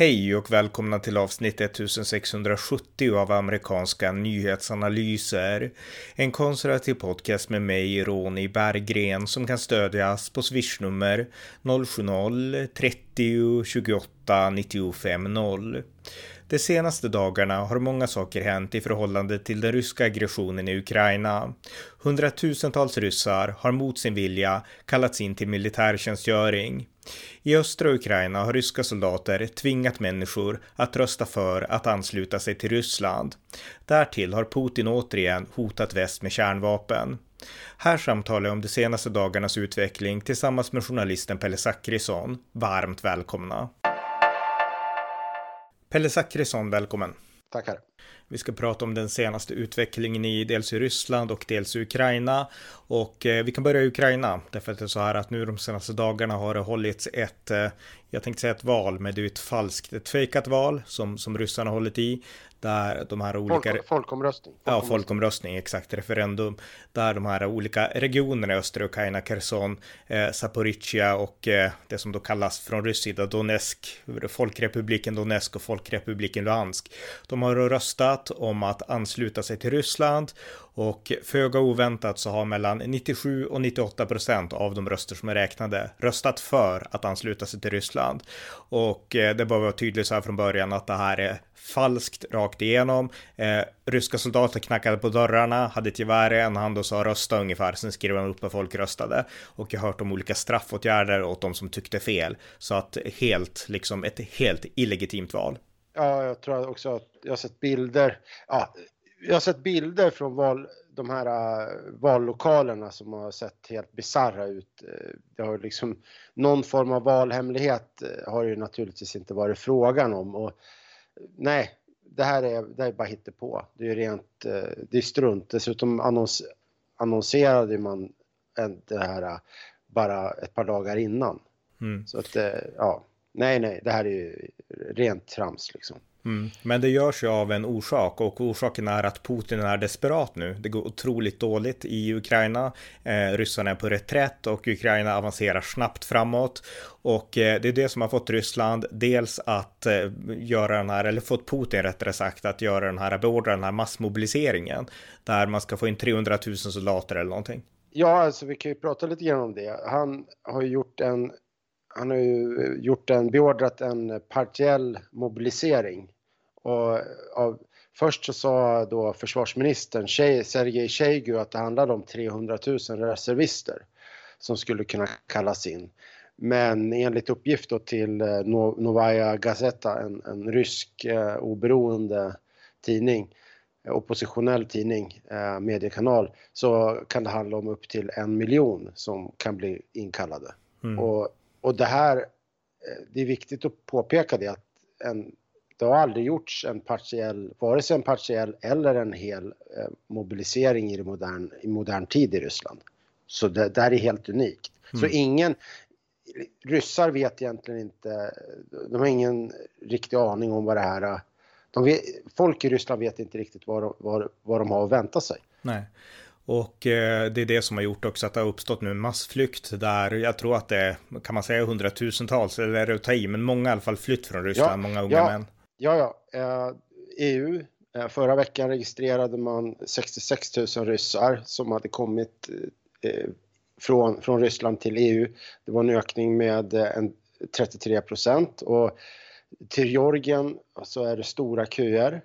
Hej och välkomna till avsnitt 1670 av amerikanska nyhetsanalyser. En konservativ podcast med mig, Ronny Berggren, som kan stödjas på swishnummer 070-30 28 95 0. De senaste dagarna har många saker hänt i förhållande till den ryska aggressionen i Ukraina. Hundratusentals ryssar har mot sin vilja kallats in till militärtjänstgöring. I östra Ukraina har ryska soldater tvingat människor att rösta för att ansluta sig till Ryssland. Därtill har Putin återigen hotat väst med kärnvapen. Här samtalar jag om de senaste dagarnas utveckling tillsammans med journalisten Pelle Zackrisson. Varmt välkomna! Pelle Zackrisson, välkommen! Tackar! Vi ska prata om den senaste utvecklingen i dels i Ryssland och dels i Ukraina. Och eh, vi kan börja i Ukraina, därför att det är så här att nu de senaste dagarna har det hållits ett, eh, jag tänkte säga ett val, men det är ett falskt, ett fejkat val som, som ryssarna hållit i. Där de här olika... Folk, folkomröstning. Ja, folkomröstning, exakt, referendum. Där de här olika regionerna i östra Ukraina, Kherson, eh, Zaporizjzja och eh, det som då kallas från rysk sida Donetsk, Folkrepubliken Donetsk och Folkrepubliken Luhansk. De har röstat om att ansluta sig till Ryssland och föga oväntat så har mellan 97 och 98 procent av de röster som är räknade röstat för att ansluta sig till Ryssland. Och eh, det bör vara tydligt så här från början att det här är falskt rakt igenom. Eh, ryska soldater knackade på dörrarna, hade ett gevär i en hand och sa rösta ungefär. Sen skrev de upp vad folk röstade. Och jag har hört om olika straffåtgärder åt de som tyckte fel. Så att helt, liksom ett helt illegitimt val. Ja, jag tror också att jag har sett bilder. Ja, jag har sett bilder från val, de här uh, vallokalerna som har sett helt bizarra ut. Uh, det har liksom någon form av valhemlighet uh, har ju naturligtvis inte varit frågan om och nej, det här är, det är bara hittepå. Det är rent, det är strunt. Dessutom annons, annonserade man det här bara ett par dagar innan. Mm. Så att, ja, nej, nej, det här är ju rent trams liksom. Mm. Men det görs ju av en orsak och orsaken är att Putin är desperat nu. Det går otroligt dåligt i Ukraina. Eh, ryssarna är på reträtt och Ukraina avancerar snabbt framåt. Och eh, det är det som har fått Ryssland dels att eh, göra den här, eller fått Putin rättare sagt, att göra den här, beordra den här massmobiliseringen. Där man ska få in 300 000 soldater eller någonting. Ja, alltså vi kan ju prata lite grann om det. Han har ju gjort en han har ju gjort en, beordrat en partiell mobilisering. Och av, först så sa då försvarsministern Sergej Sjeigu att det handlade om 300 000 reservister som skulle kunna kallas in. Men enligt uppgift då till eh, Novaya Gazeta, en, en rysk eh, oberoende tidning, eh, oppositionell tidning, eh, mediekanal, så kan det handla om upp till en miljon som kan bli inkallade. Mm. Och och det här, eh, det är viktigt att påpeka det att en, det har aldrig gjorts en partiell, vare sig en partiell eller en hel eh, mobilisering i, modern, i modern tid i Ryssland. Så det, här är helt unikt. Mm. Så ingen, ryssar vet egentligen inte, de har ingen riktig aning om vad det här de vet, folk i Ryssland vet inte riktigt vad de, vad, vad de har att vänta sig. Nej. Och eh, det är det som har gjort också att det har uppstått nu en massflykt där jag tror att det är, kan man säga hundratusentals, eller är det att ta i, men många i alla fall flytt från Ryssland, ja, många unga ja, män. Ja, ja. Eh, EU, eh, förra veckan registrerade man 66 000 ryssar som hade kommit från, från Ryssland till EU. Det var en ökning med en 33 procent och till Georgien så är det stora köer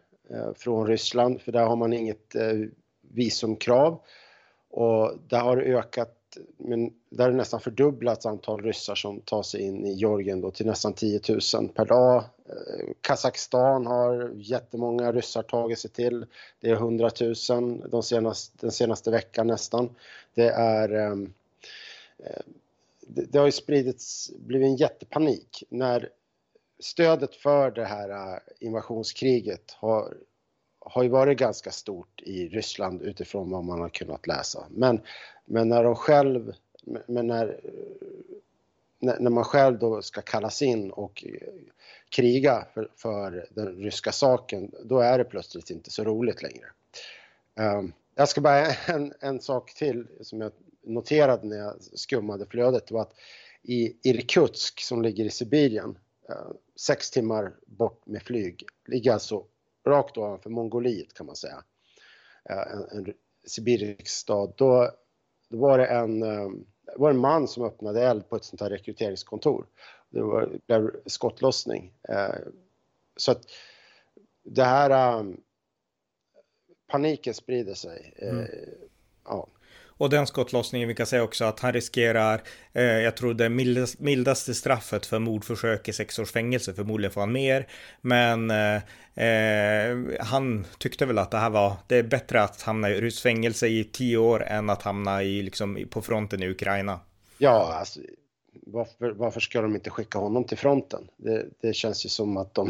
från Ryssland för där har man inget visumkrav. Och det har ökat, men där har nästan fördubblats antal ryssar som tar sig in i Georgien då till nästan 10 000 per dag. Eh, Kazakstan har jättemånga ryssar tagit sig till. Det är 100 000 de senaste, den senaste veckan nästan. Det är ehm, eh, det, har ju spridits, blivit en jättepanik när stödet för det här eh, invasionskriget har har ju varit ganska stort i Ryssland utifrån vad man har kunnat läsa. Men, men när de själv, men när, när man själv då ska kallas in och eh, kriga för, för den ryska saken, då är det plötsligt inte så roligt längre. Um, jag ska bara en, en sak till som jag noterade när jag skummade flödet var att i Irkutsk som ligger i Sibirien eh, sex timmar bort med flyg. Ligger alltså rakt ovanför Mongoliet kan man säga. En, en sibirisk stad. Då, då var det en, det var en man som öppnade eld på ett sånt här rekryteringskontor. Det var, blev skottlossning. Så att det här... Paniken sprider sig. Mm. Ja. Och den skottlossningen, vi kan säga också att han riskerar, eh, jag tror det mildaste, mildaste straffet för mordförsök i sex års fängelse, förmodligen får han mer. Men eh, eh, han tyckte väl att det här var, det är bättre att hamna i rysk fängelse i tio år än att hamna i, liksom, på fronten i Ukraina. Ja, alltså, varför, varför ska de inte skicka honom till fronten? Det, det känns ju som att de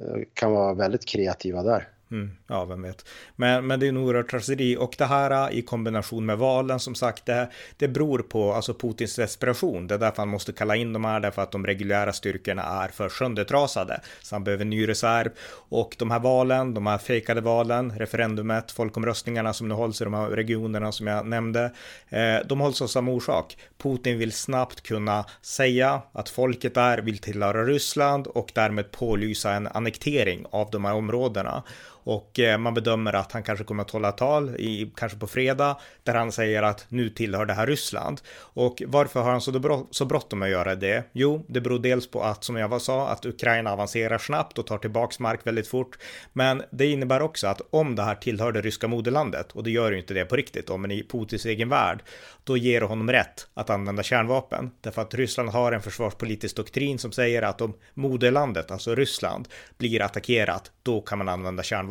eh, kan vara väldigt kreativa där. Mm, ja, vem vet. Men, men det är en oerhörd tragedi och det här äh, i kombination med valen som sagt, det, det beror på alltså Putins desperation. Det är därför han måste kalla in de här, därför att de reguljära styrkorna är för söndertrasade. Så han behöver ny reserv och de här valen, de här fejkade valen, referendumet, folkomröstningarna som nu hålls i de här regionerna som jag nämnde, eh, de hålls av samma orsak. Putin vill snabbt kunna säga att folket där vill tillhöra Ryssland och därmed pålysa en annektering av de här områdena. Och eh, man bedömer att han kanske kommer att hålla tal, i, kanske på fredag, där han säger att nu tillhör det här Ryssland. Och varför har han så, så bråttom att göra det? Jo, det beror dels på att, som jag sa, att Ukraina avancerar snabbt och tar tillbaks mark väldigt fort. Men det innebär också att om det här tillhör det ryska moderlandet, och det gör ju inte det på riktigt, om men i Putins egen värld, då ger det honom rätt att använda kärnvapen. Därför att Ryssland har en försvarspolitisk doktrin som säger att om moderlandet, alltså Ryssland, blir attackerat, då kan man använda kärnvapen.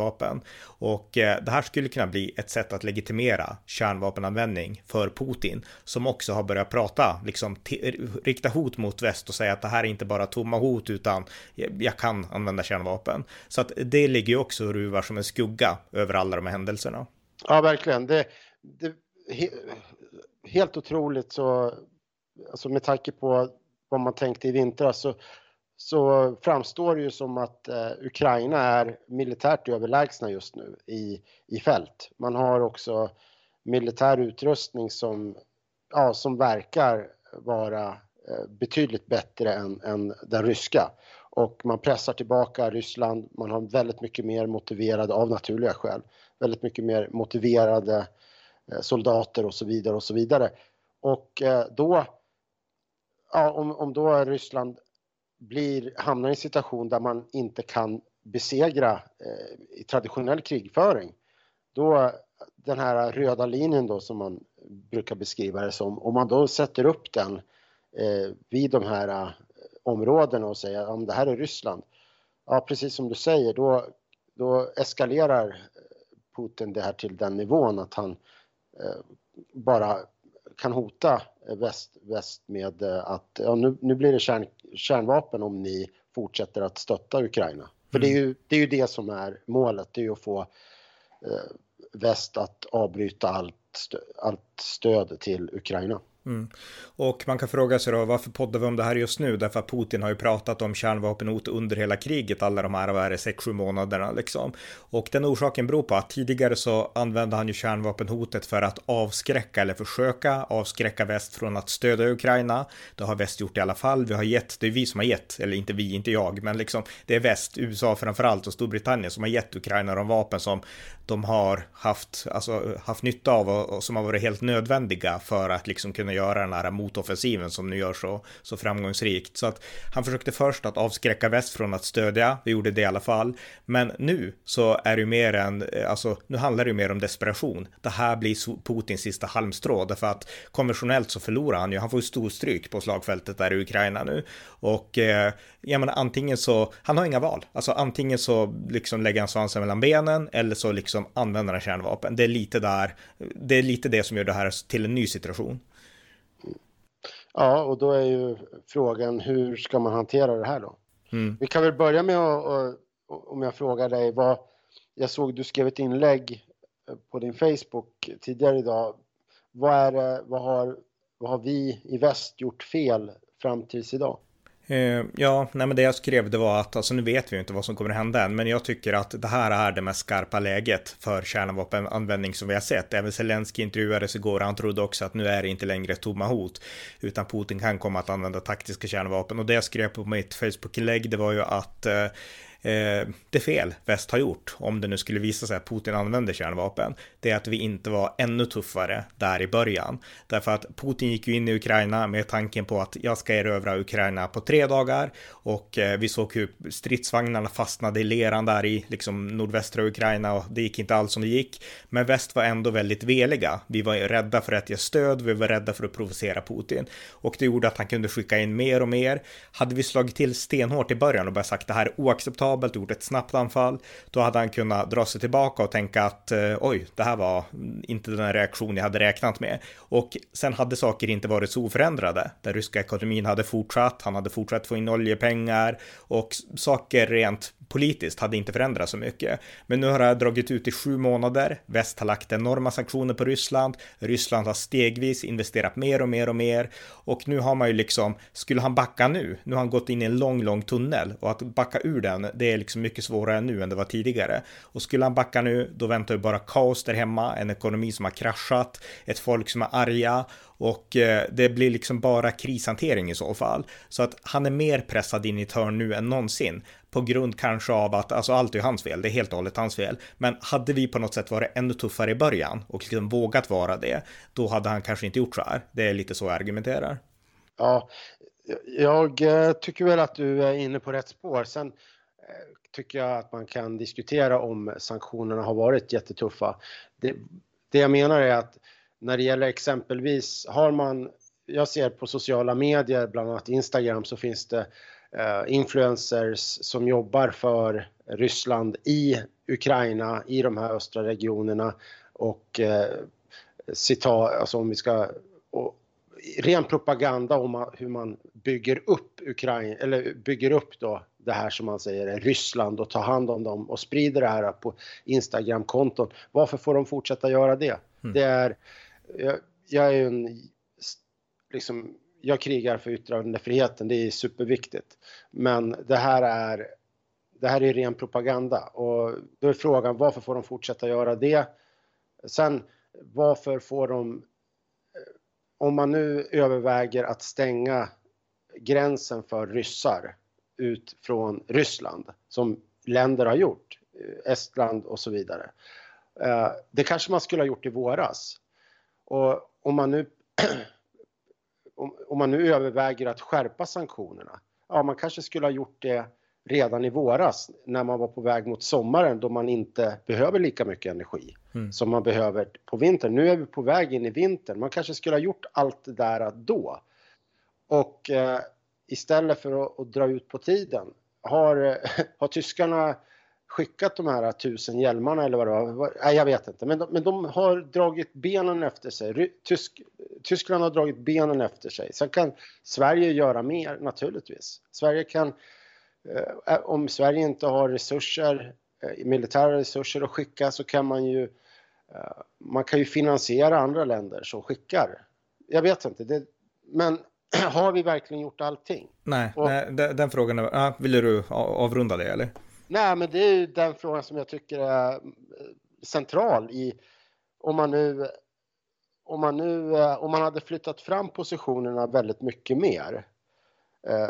Och eh, det här skulle kunna bli ett sätt att legitimera kärnvapenanvändning för Putin, som också har börjat prata, liksom rikta hot mot väst och säga att det här är inte bara tomma hot, utan jag kan använda kärnvapen. Så att det ligger ju också och ruvar som en skugga över alla de här händelserna. Ja, verkligen. Det, det, helt otroligt så, alltså med tanke på vad man tänkte i vintras så, så framstår det ju som att eh, Ukraina är militärt överlägsna just nu i, i fält. Man har också militär utrustning som, ja, som verkar vara eh, betydligt bättre än, än den ryska. Och man pressar tillbaka Ryssland, man har väldigt mycket mer motiverade, av naturliga skäl, väldigt mycket mer motiverade Eh, soldater och så vidare och så vidare. Och eh, då, ja, om, om då Ryssland blir, hamnar i en situation där man inte kan besegra eh, i traditionell krigföring, då den här röda linjen då som man brukar beskriva det som, om man då sätter upp den eh, vid de här eh, områdena och säger om det här är Ryssland, ja precis som du säger, då, då eskalerar eh, Putin det här till den nivån att han Eh, bara kan hota väst, väst med eh, att ja, nu, nu blir det kärn, kärnvapen om ni fortsätter att stötta Ukraina. För mm. det, är ju, det är ju det som är målet, det är ju att få eh, väst att avbryta allt, allt stöd till Ukraina. Mm. Och man kan fråga sig då varför poddar vi om det här just nu? Därför att Putin har ju pratat om kärnvapenhot under hela kriget, alla de här, vad är det, 6-7 månaderna liksom. Och den orsaken beror på att tidigare så använde han ju kärnvapenhotet för att avskräcka eller försöka avskräcka väst från att stödja Ukraina. Det har väst gjort i alla fall. Vi har gett, det är vi som har gett, eller inte vi, inte jag, men liksom det är väst, USA framförallt och Storbritannien som har gett Ukraina de vapen som de har haft, alltså, haft nytta av och, och som har varit helt nödvändiga för att liksom kunna göra den här motoffensiven som nu gör så, så framgångsrikt. Så att han försökte först att avskräcka väst från att stödja, vi gjorde det i alla fall. Men nu så är det ju mer än, alltså nu handlar det ju mer om desperation. Det här blir Putins sista halmstrå, därför att konventionellt så förlorar han ju, han får ju storstryk på slagfältet där i Ukraina nu. Och eh, jag menar antingen så, han har inga val, alltså antingen så liksom lägger han svansen mellan benen eller så liksom använder han kärnvapen. Det är lite där, det är lite det som gör det här till en ny situation. Ja, och då är ju frågan hur ska man hantera det här då? Mm. Vi kan väl börja med att, om jag frågar dig vad, jag såg du skrev ett inlägg på din Facebook tidigare idag. Vad, är vad, har, vad har vi i väst gjort fel fram tills idag? Eh, ja, nej men det jag skrev det var att, alltså nu vet vi ju inte vad som kommer att hända än, men jag tycker att det här är det mest skarpa läget för kärnvapenanvändning som vi har sett. Även Zelensky intervjuades igår, han trodde också att nu är det inte längre tomma hot, utan Putin kan komma att använda taktiska kärnvapen. Och det jag skrev på mitt Facebook-inlägg, det var ju att eh, eh, det fel väst har gjort, om det nu skulle visa sig att Putin använder kärnvapen, det är att vi inte var ännu tuffare där i början. Därför att Putin gick ju in i Ukraina med tanken på att jag ska erövra Ukraina på tre dagar och eh, vi såg hur stridsvagnarna fastnade i leran där i liksom nordvästra Ukraina och det gick inte alls som det gick. Men väst var ändå väldigt veliga. Vi var rädda för att ge stöd, vi var rädda för att provocera Putin och det gjorde att han kunde skicka in mer och mer. Hade vi slagit till stenhårt i början och bara sagt det här är oacceptabelt komfortabelt, gjort ett snabbt anfall, då hade han kunnat dra sig tillbaka och tänka att eh, oj, det här var inte den reaktion jag hade räknat med. Och sen hade saker inte varit så oförändrade. Den ryska ekonomin hade fortsatt, han hade fortsatt få in oljepengar och saker rent politiskt hade inte förändrats så mycket. Men nu har det här dragit ut i sju månader. Väst har lagt enorma sanktioner på Ryssland. Ryssland har stegvis investerat mer och mer och mer och nu har man ju liksom, skulle han backa nu? Nu har han gått in i en lång, lång tunnel och att backa ur den, det är liksom mycket svårare nu än det var tidigare. Och skulle han backa nu, då väntar ju bara kaos där hemma, en ekonomi som har kraschat, ett folk som är arga och eh, det blir liksom bara krishantering i så fall. Så att han är mer pressad in i ett hörn nu än någonsin. På grund kanske av att, alltså allt är hans fel, det är helt och hållet hans fel. Men hade vi på något sätt varit ännu tuffare i början och liksom vågat vara det, då hade han kanske inte gjort så här. Det är lite så jag argumenterar. Ja, jag eh, tycker väl att du är inne på rätt spår. Sen eh, tycker jag att man kan diskutera om sanktionerna har varit jättetuffa. Det, det jag menar är att när det gäller exempelvis, har man, jag ser på sociala medier, bland annat Instagram, så finns det eh, influencers som jobbar för Ryssland i Ukraina, i de här östra regionerna och eh, citat, alltså om vi ska, ren propaganda om hur man bygger upp Ukraina, eller bygger upp då det här som man säger är Ryssland och tar hand om dem och sprider det här på Instagram-konton. Varför får de fortsätta göra det? Mm. Det är jag, jag är ju en, liksom, jag krigar för yttrandefriheten, det är superviktigt. Men det här är, det här är ren propaganda och då är frågan varför får de fortsätta göra det? Sen varför får de, eh, om man nu överväger att stänga gränsen för ryssar ut från Ryssland, som länder har gjort, eh, Estland och så vidare. Eh, det kanske man skulle ha gjort i våras. Och om man nu om, man nu överväger att skärpa sanktionerna, ja man kanske skulle ha gjort det redan i våras när man var på väg mot sommaren då man inte behöver lika mycket energi mm. som man behöver på vintern. Nu är vi på väg in i vintern. Man kanske skulle ha gjort allt det där då. Och eh, istället för att, att, dra ut på tiden har, har tyskarna skickat de här tusen hjälmarna eller vad det var. Nej, jag vet inte. Men de, men de har dragit benen efter sig. Tysk, Tyskland har dragit benen efter sig. Sen kan Sverige göra mer naturligtvis. Sverige kan, eh, om Sverige inte har resurser, eh, militära resurser att skicka så kan man ju, eh, man kan ju finansiera andra länder som skickar. Jag vet inte, det, men har vi verkligen gjort allting? Nej, Och, nej den, den, frågan, är, vill du avrunda det eller? Nej, men det är ju den frågan som jag tycker är eh, central i om man nu om man nu eh, om man hade flyttat fram positionerna väldigt mycket mer eh,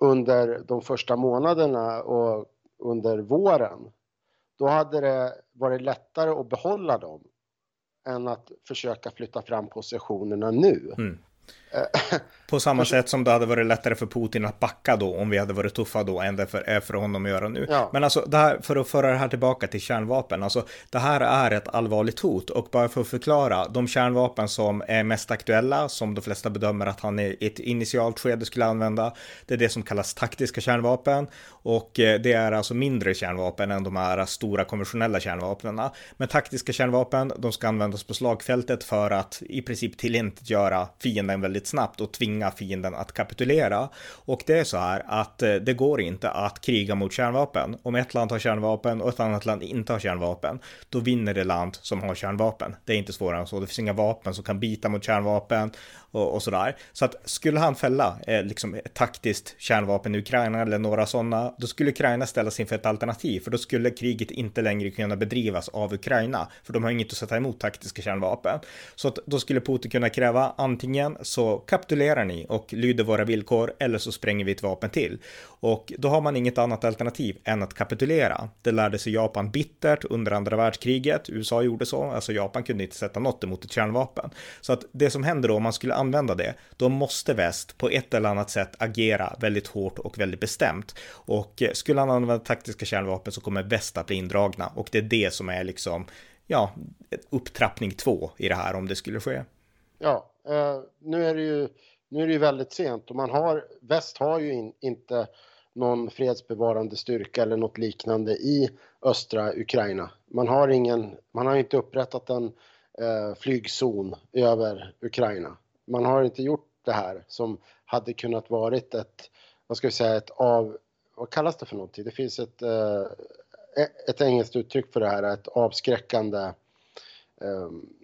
under de första månaderna och under våren då hade det varit lättare att behålla dem än att försöka flytta fram positionerna nu. Mm. På samma sätt som det hade varit lättare för Putin att backa då om vi hade varit tuffa då än det för, är för honom att göra nu. Ja. Men alltså det här, för att föra det här tillbaka till kärnvapen, alltså det här är ett allvarligt hot och bara för att förklara, de kärnvapen som är mest aktuella, som de flesta bedömer att han i ett initialt skede skulle använda, det är det som kallas taktiska kärnvapen och eh, det är alltså mindre kärnvapen än de här stora konventionella kärnvapnen. Men taktiska kärnvapen, de ska användas på slagfältet för att i princip tillintetgöra fienden väldigt snabbt och tvinga fienden att kapitulera. Och det är så här att eh, det går inte att kriga mot kärnvapen. Om ett land har kärnvapen och ett annat land inte har kärnvapen, då vinner det land som har kärnvapen. Det är inte svårare än så. Det finns inga vapen som kan bita mot kärnvapen och, och sådär. Så att skulle han fälla eh, liksom ett taktiskt kärnvapen i Ukraina eller några sådana, då skulle Ukraina ställas inför ett alternativ, för då skulle kriget inte längre kunna bedrivas av Ukraina, för de har inget att sätta emot taktiska kärnvapen. Så att då skulle Putin kunna kräva antingen så kapitulerar ni och lyder våra villkor, eller så spränger vi ett vapen till. Och då har man inget annat alternativ än att kapitulera. Det lärde sig Japan bittert under andra världskriget. USA gjorde så, alltså Japan kunde inte sätta något emot ett kärnvapen. Så att det som händer då om man skulle använda det, då måste väst på ett eller annat sätt agera väldigt hårt och väldigt bestämt. Och skulle han använda taktiska kärnvapen så kommer väst att bli indragna och det är det som är liksom, ja, upptrappning två i det här om det skulle ske. Ja, eh, nu är det ju nu är det ju väldigt sent och man har, väst har ju in, inte någon fredsbevarande styrka eller något liknande i östra Ukraina. Man har ingen, man har inte upprättat en eh, flygzon över Ukraina. Man har inte gjort det här som hade kunnat varit ett, vad ska vi säga, ett av, vad kallas det för någonting? Det finns ett, eh, ett engelskt uttryck för det här, ett avskräckande ehm,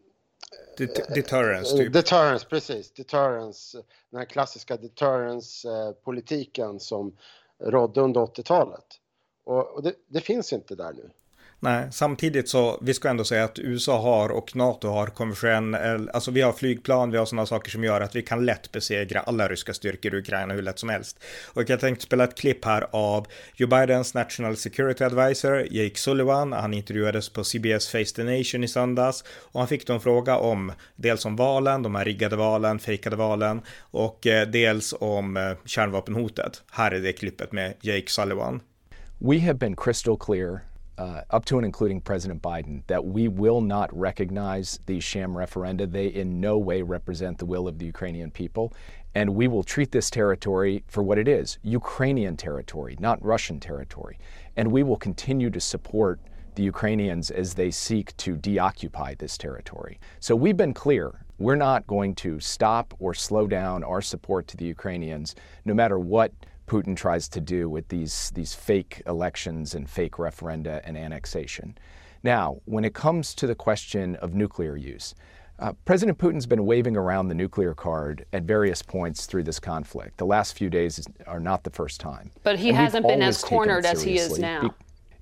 um, deterrence, typ. Deterrence, precis. Deterrence, den här klassiska deterrence-politiken som rådde under 80-talet. Och, och det, det, finns inte där nu. Nej, samtidigt så, vi ska ändå säga att USA har och NATO har konvention, eh, alltså vi har flygplan, vi har sådana saker som gör att vi kan lätt besegra alla ryska styrkor i Ukraina hur lätt som helst. Och jag tänkte spela ett klipp här av Joe Bidens National Security Advisor, Jake Sullivan, han intervjuades på CBS Face the Nation i söndags och han fick då en fråga om dels om valen, de här riggade valen, fejkade valen och eh, dels om eh, kärnvapenhotet. Här är det klippet med Jake Sullivan. We have been crystal clear uh, up to and including President Biden, that we will not recognize these sham referenda. They in no way represent the will of the Ukrainian people. And we will treat this territory for what it is Ukrainian territory, not Russian territory. And we will continue to support the Ukrainians as they seek to deoccupy this territory. So we've been clear. We're not going to stop or slow down our support to the Ukrainians, no matter what Putin tries to do with these, these fake elections and fake referenda and annexation. Now, when it comes to the question of nuclear use, uh, President Putin's been waving around the nuclear card at various points through this conflict. The last few days are not the first time. But he and hasn't been as cornered as he is now.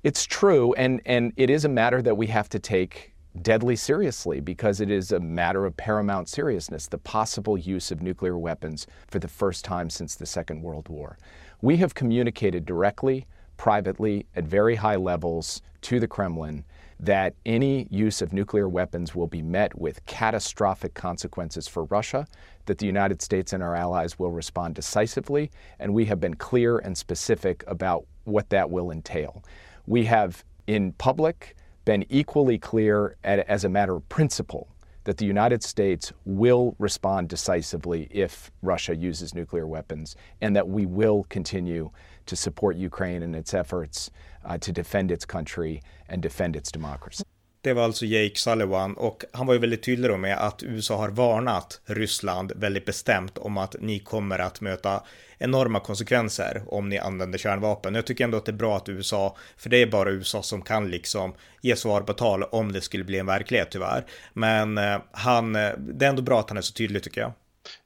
It's true, and, and it is a matter that we have to take deadly seriously because it is a matter of paramount seriousness the possible use of nuclear weapons for the first time since the Second World War. We have communicated directly, privately, at very high levels to the Kremlin that any use of nuclear weapons will be met with catastrophic consequences for Russia, that the United States and our allies will respond decisively, and we have been clear and specific about what that will entail. We have, in public, been equally clear as a matter of principle that the United States will respond decisively if Russia uses nuclear weapons, and that we will continue to support Ukraine in its efforts uh, to defend its country and defend its democracy. Det var alltså Jake Sullivan och han var ju väldigt tydlig då med att USA har varnat Ryssland väldigt bestämt om att ni kommer att möta enorma konsekvenser om ni använder kärnvapen. Jag tycker ändå att det är bra att USA, för det är bara USA som kan liksom ge svar på tal om det skulle bli en verklighet tyvärr. Men eh, han, eh, det är ändå bra att han är så tydlig tycker jag.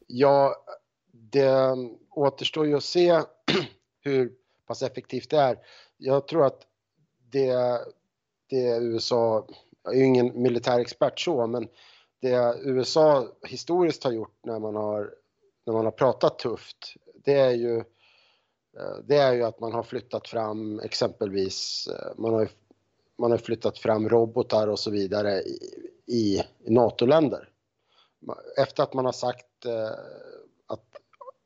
Ja, det återstår ju att se hur pass effektivt det är. Jag tror att det, det USA jag är ju ingen militärexpert så, men det USA historiskt har gjort när man har, när man har pratat tufft, det är ju eh, det är ju att man har flyttat fram exempelvis, eh, man har, man har flyttat fram robotar och så vidare i, i NATO-länder. Efter att man har sagt eh, att,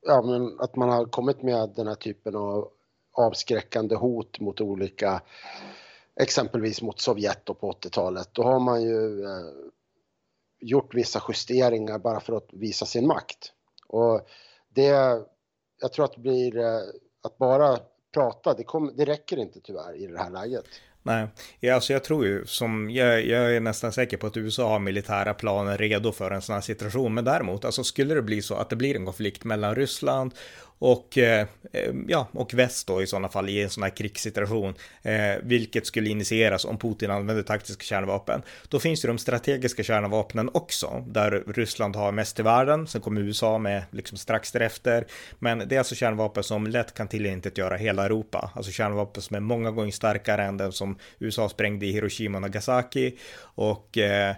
ja, men att man har kommit med den här typen av avskräckande hot mot olika exempelvis mot Sovjet på 80-talet, då har man ju eh, gjort vissa justeringar bara för att visa sin makt. Och det, jag tror att det blir, eh, att bara prata, det, kom, det räcker inte tyvärr i det här läget. Nej, ja, alltså jag tror ju som, jag, jag, är nästan säker på att USA har militära planer redo för en sån här situation. Men däremot, alltså skulle det bli så att det blir en konflikt mellan Ryssland och, eh, eh, ja, och väst då i sådana fall i en sån här krigssituation, eh, vilket skulle initieras om Putin använder taktiska kärnvapen. Då finns ju de strategiska kärnvapnen också, där Ryssland har mest i världen, sen kommer USA med liksom strax därefter. Men det är alltså kärnvapen som lätt kan tillintetgöra hela Europa, alltså kärnvapen som är många gånger starkare än den som USA sprängde i Hiroshima och Nagasaki. Och eh,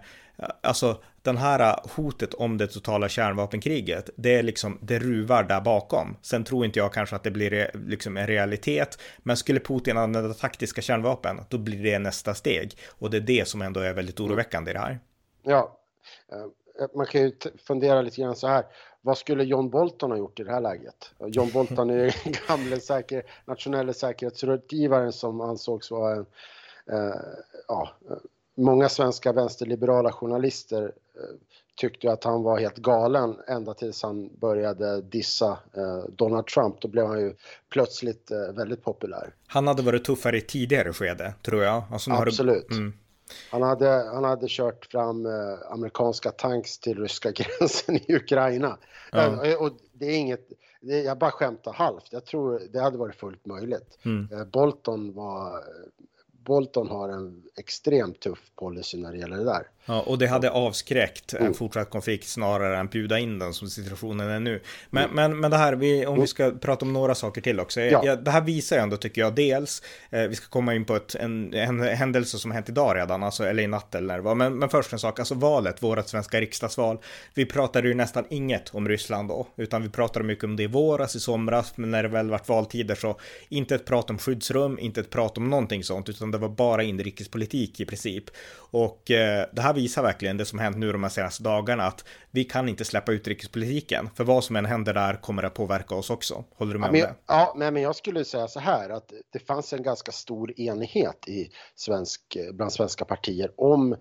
alltså den här hotet om det totala kärnvapenkriget, det är liksom, det ruvar där bakom. Sen tror inte jag kanske att det blir liksom en realitet, men skulle Putin använda taktiska kärnvapen, då blir det nästa steg. Och det är det som ändå är väldigt oroväckande i det här. Ja, eh, man kan ju fundera lite grann så här. Vad skulle John Bolton ha gjort i det här läget? John Bolton är den gamle säker, nationella säkerhetsrådgivaren som ansågs vara en, eh, ja, många svenska vänsterliberala journalister eh, tyckte att han var helt galen ända tills han började dissa eh, Donald Trump. Då blev han ju plötsligt eh, väldigt populär. Han hade varit tuffare i tidigare skede, tror jag. Alltså, Absolut. Mm. Han, hade, han hade kört fram amerikanska tanks till ryska gränsen i Ukraina. Ja. och det är inget, jag bara skämtar halvt. Jag tror det hade varit fullt möjligt. Mm. Bolton var Bolton har en extremt tuff policy när det gäller det där. Ja, och det hade avskräckt en mm. fortsatt konflikt snarare än bjuda in den som situationen är nu. Men, mm. men, men det här, vi, om vi mm. ska prata om några saker till också. Ja. Ja, det här visar ändå, tycker jag, dels, eh, vi ska komma in på ett, en, en händelse som hänt idag redan, alltså, eller i natt eller när det var. Men, men först en sak, alltså valet, vårt svenska riksdagsval. Vi pratade ju nästan inget om Ryssland då, utan vi pratade mycket om det i våras, i somras, men när det väl vart valtider så inte ett prat om skyddsrum, inte ett prat om någonting sånt, utan det var bara inrikespolitik i princip. Och eh, det här visar verkligen det som hänt nu de här senaste dagarna att vi kan inte släppa utrikespolitiken. För vad som än händer där kommer att påverka oss också. Håller du med ja, men, om det? Ja, men jag skulle säga så här att det fanns en ganska stor enighet i svensk, bland svenska partier om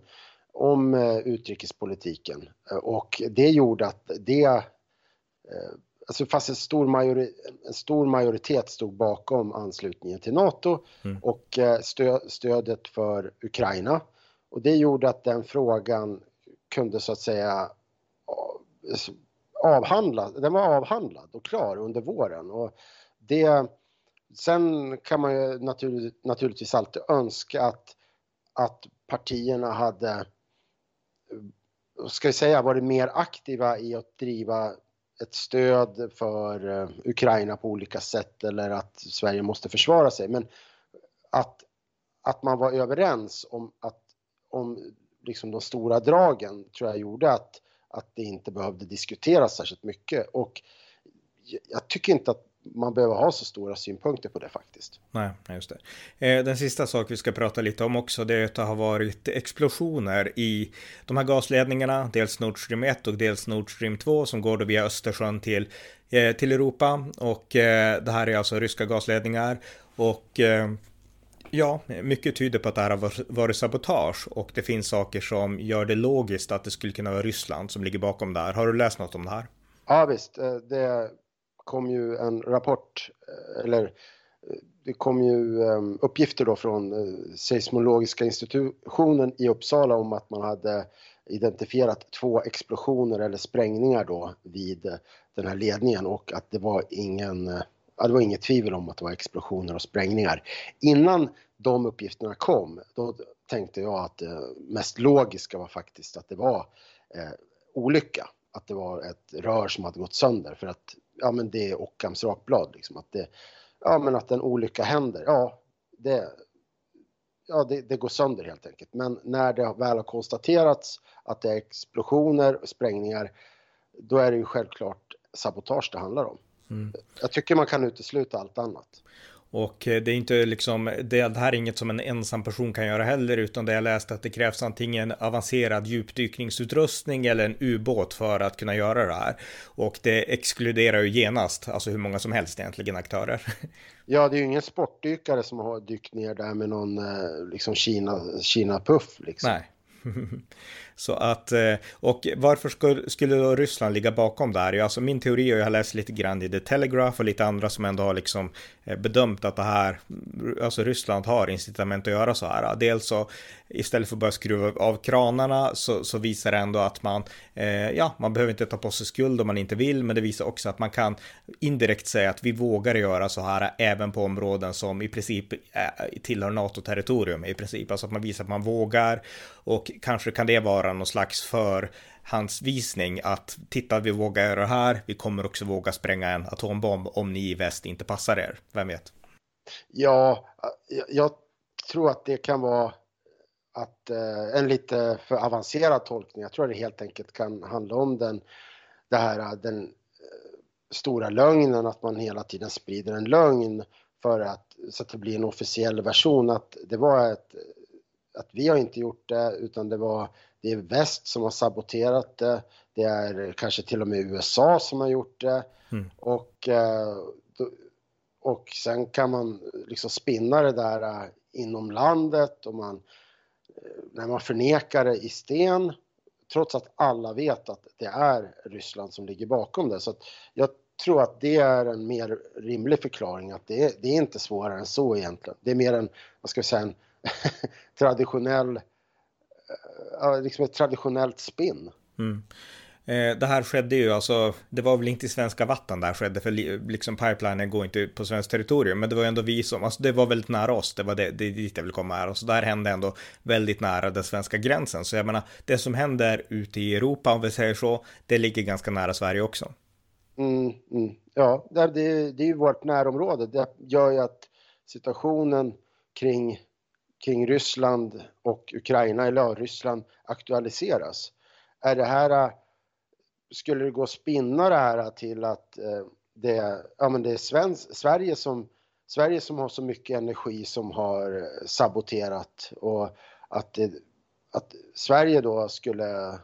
om eh, utrikespolitiken och det gjorde att det eh, alltså fast en stor, majori, en stor majoritet stod bakom anslutningen till NATO mm. och eh, stö, stödet för Ukraina. Och det gjorde att den frågan kunde så att säga eh, avhandlas, den var avhandlad och klar under våren. Och det, sen kan man ju natur, naturligtvis alltid önska att, att partierna hade, ska jag säga, varit mer aktiva i att driva ett stöd för eh, Ukraina på olika sätt eller att Sverige måste försvara sig. Men att, att man var överens om, att, om liksom de stora dragen tror jag gjorde att, att det inte behövde diskuteras särskilt mycket. Och jag tycker inte att man behöver ha så stora synpunkter på det faktiskt. Nej, just det. Eh, den sista sak vi ska prata lite om också, det är att det har varit explosioner i de här gasledningarna, dels Nord Stream 1 och dels Nord Stream 2 som går då via Östersjön till, eh, till Europa. Och eh, det här är alltså ryska gasledningar. Och Ja, mycket tyder på att det här har varit sabotage och det finns saker som gör det logiskt att det skulle kunna vara Ryssland som ligger bakom det här. Har du läst något om det här? Ja visst, eh, det kom ju en rapport, eh, eller eh, det kom ju ehm, uppgifter då från seismologiska institutionen i Uppsala om att man hade identifierat två explosioner eller sprängningar då vid den här ledningen och att det var ingen ja, det var inget tvivel om att det var explosioner och sprängningar. Innan de uppgifterna kom, då tänkte jag att det mest logiska var faktiskt att det var eh, olycka. Att det var ett rör som hade gått sönder för att ja men det är Ockhams rakblad liksom att det, ja men att en olycka händer, ja det, ja det, det, går sönder helt enkelt. Men när det väl har konstaterats att det är explosioner och sprängningar, då är det ju självklart sabotage det handlar om. Mm. Jag tycker man kan utesluta allt annat. Och eh, det är inte liksom, det, det här är inget som en ensam person kan göra heller, utan det jag läst att det krävs antingen avancerad djupdykningsutrustning eller en ubåt för att kunna göra det här. Och det exkluderar ju genast, alltså hur många som helst egentligen aktörer. Ja, det är ju ingen sportdykare som har dykt ner där med någon eh, liksom Kina, Kina-puff liksom. Nej. Så att, eh, och varför skulle, skulle då Ryssland ligga bakom det här? Alltså min teori, och jag har läst lite grann i The Telegraph och lite andra som ändå har liksom eh, bedömt att det här, alltså Ryssland har incitament att göra så här. Dels så istället för att börja skruva av kranarna så, så visar det ändå att man, eh, ja, man behöver inte ta på sig skuld om man inte vill, men det visar också att man kan indirekt säga att vi vågar göra så här även på områden som i princip eh, tillhör NATO-territorium i princip, alltså att man visar att man vågar och kanske kan det vara någon slags för hans visning att titta, vi vågar göra det här, vi kommer också våga spränga en atombomb om ni i väst inte passar er, vem vet? Ja, jag tror att det kan vara att eh, en lite för avancerad tolkning. Jag tror att det helt enkelt kan handla om den, det här, den eh, stora lögnen, att man hela tiden sprider en lögn för att, så att det blir en officiell version, att det var ett, att vi har inte gjort det, utan det var, det är väst som har saboterat det, det är kanske till och med USA som har gjort det mm. och, eh, och sen kan man liksom spinna det där inom landet och man när man förnekar det i sten, trots att alla vet att det är Ryssland som ligger bakom det. Så jag tror att det är en mer rimlig förklaring, att det är, det är inte svårare än så egentligen. Det är mer en, vad ska vi säga, en traditionell, liksom ett traditionellt spinn. Mm. Eh, det här skedde ju, alltså, det var väl inte i svenska vatten där skedde, för liksom pipelinen går inte på svenskt territorium, men det var ändå vi som, alltså det var väldigt nära oss, det var det, det dit jag vill komma här, och så där hände ändå väldigt nära den svenska gränsen, så jag menar, det som händer ute i Europa, om vi säger så, det ligger ganska nära Sverige också. Mm, mm. Ja, det, det är ju vårt närområde, det gör ju att situationen kring, kring Ryssland och Ukraina, eller ja, Ryssland aktualiseras. Är det här äh, skulle det gå att spinna det här till att äh, det, ja, men det är Svensk, Sverige, som, Sverige som har så mycket energi som har äh, saboterat och att, det, att Sverige då skulle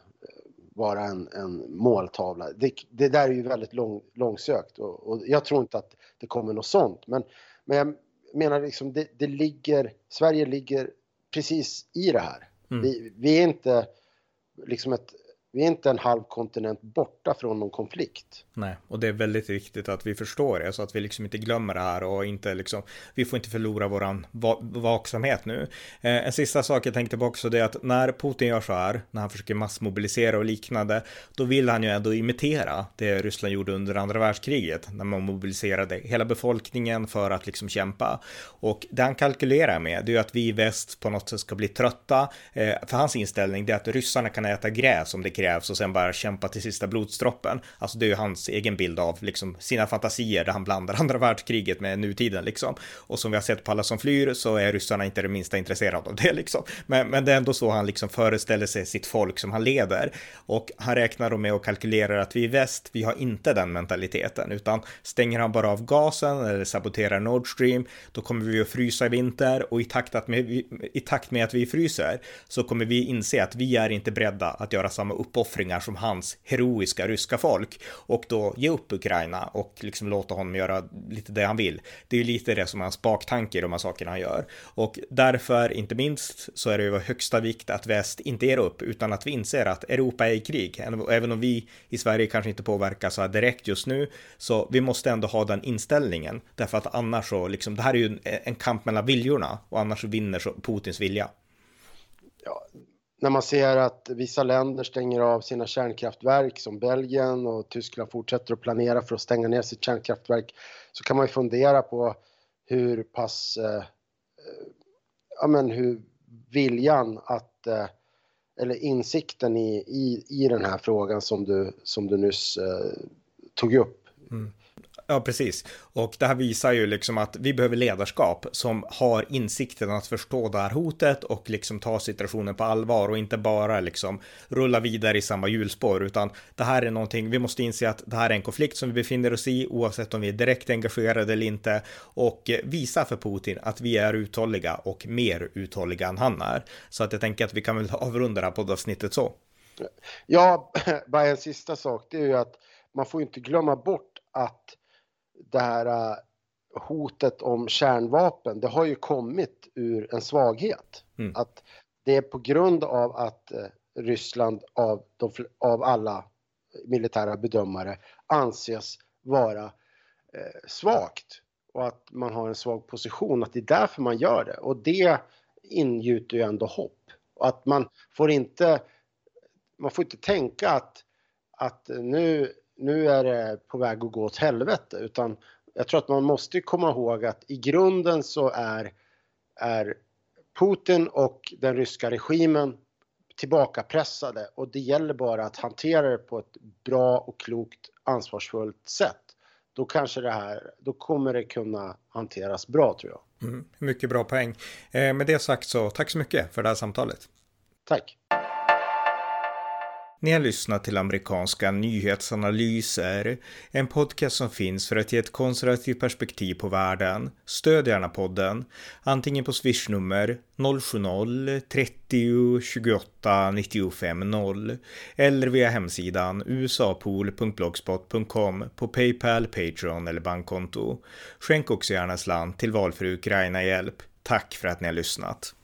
vara en, en måltavla. Det, det, där är ju väldigt lång, långsökt och, och, jag tror inte att det kommer något sånt. Men, men jag menar liksom det, det ligger, Sverige ligger precis i det här. Mm. Vi, vi, är inte liksom ett vi är inte en halv kontinent borta från någon konflikt. Nej, och det är väldigt viktigt att vi förstår det så att vi liksom inte glömmer det här och inte liksom, vi får inte förlora våran va vaksamhet nu. Eh, en sista sak jag tänkte på också det är att när Putin gör så här, när han försöker massmobilisera och liknande, då vill han ju ändå imitera det Ryssland gjorde under andra världskriget, när man mobiliserade hela befolkningen för att liksom kämpa. Och det han kalkylerar med, det är ju att vi i väst på något sätt ska bli trötta, eh, för hans inställning det är att ryssarna kan äta gräs om det krävs och sen bara kämpa till sista blodsdroppen. Alltså det är ju hans egen bild av liksom sina fantasier där han blandar andra världskriget med nutiden liksom. Och som vi har sett på alla som flyr så är ryssarna inte det minsta intresserade av det liksom. Men, men det är ändå så han liksom föreställer sig sitt folk som han leder. Och han räknar då med och kalkylerar att vi i väst, vi har inte den mentaliteten, utan stänger han bara av gasen eller saboterar Nord Stream, då kommer vi att frysa i vinter och i takt, med, i takt med att vi fryser så kommer vi inse att vi är inte beredda att göra samma upp uppoffringar som hans heroiska ryska folk och då ge upp Ukraina och liksom låta honom göra lite det han vill. Det är ju lite det som är hans baktanke i de här sakerna han gör. Och därför, inte minst, så är det ju högsta vikt att väst inte ger upp utan att vi inser att Europa är i krig. Även om vi i Sverige kanske inte påverkas så här direkt just nu, så vi måste ändå ha den inställningen. Därför att annars så, liksom, det här är ju en, kamp mellan viljorna och annars så vinner så Putins vilja. När man ser att vissa länder stänger av sina kärnkraftverk som Belgien och Tyskland fortsätter att planera för att stänga ner sitt kärnkraftverk så kan man ju fundera på hur pass, eh, eh ja men hur viljan att, eh, eller insikten i, i, i den här frågan som du, som du nyss eh, tog upp. Mm. Ja, precis. Och det här visar ju liksom att vi behöver ledarskap som har insikten att förstå det här hotet och liksom ta situationen på allvar och inte bara liksom rulla vidare i samma hjulspår, utan det här är någonting, vi måste inse att det här är en konflikt som vi befinner oss i, oavsett om vi är direkt engagerade eller inte, och visa för Putin att vi är uthålliga och mer uthålliga än han är. Så att jag tänker att vi kan väl avrunda det här poddavsnittet så. Ja, bara en sista sak, det är ju att man får inte glömma bort att det här äh, hotet om kärnvapen, det har ju kommit ur en svaghet. Mm. Att det är på grund av att äh, Ryssland av, de, av alla militära bedömare anses vara eh, svagt och att man har en svag position, att det är därför man gör det och det ingjuter ju ändå hopp. Och att man får inte, man får inte tänka att, att nu, nu är det på väg att gå åt helvete utan jag tror att man måste komma ihåg att i grunden så är, är Putin och den ryska regimen tillbakapressade och det gäller bara att hantera det på ett bra och klokt ansvarsfullt sätt. Då kanske det här, då kommer det kunna hanteras bra tror jag. Mm, mycket bra poäng. Eh, med det sagt så tack så mycket för det här samtalet. Tack. Ni har lyssnat till amerikanska nyhetsanalyser, en podcast som finns för att ge ett konservativt perspektiv på världen. Stöd gärna podden, antingen på swishnummer 070-30 28 95 0 eller via hemsidan usapool.blogspot.com på Paypal, Patreon eller bankkonto. Skänk också gärna slant till valfri Ukraina-hjälp. Tack för att ni har lyssnat.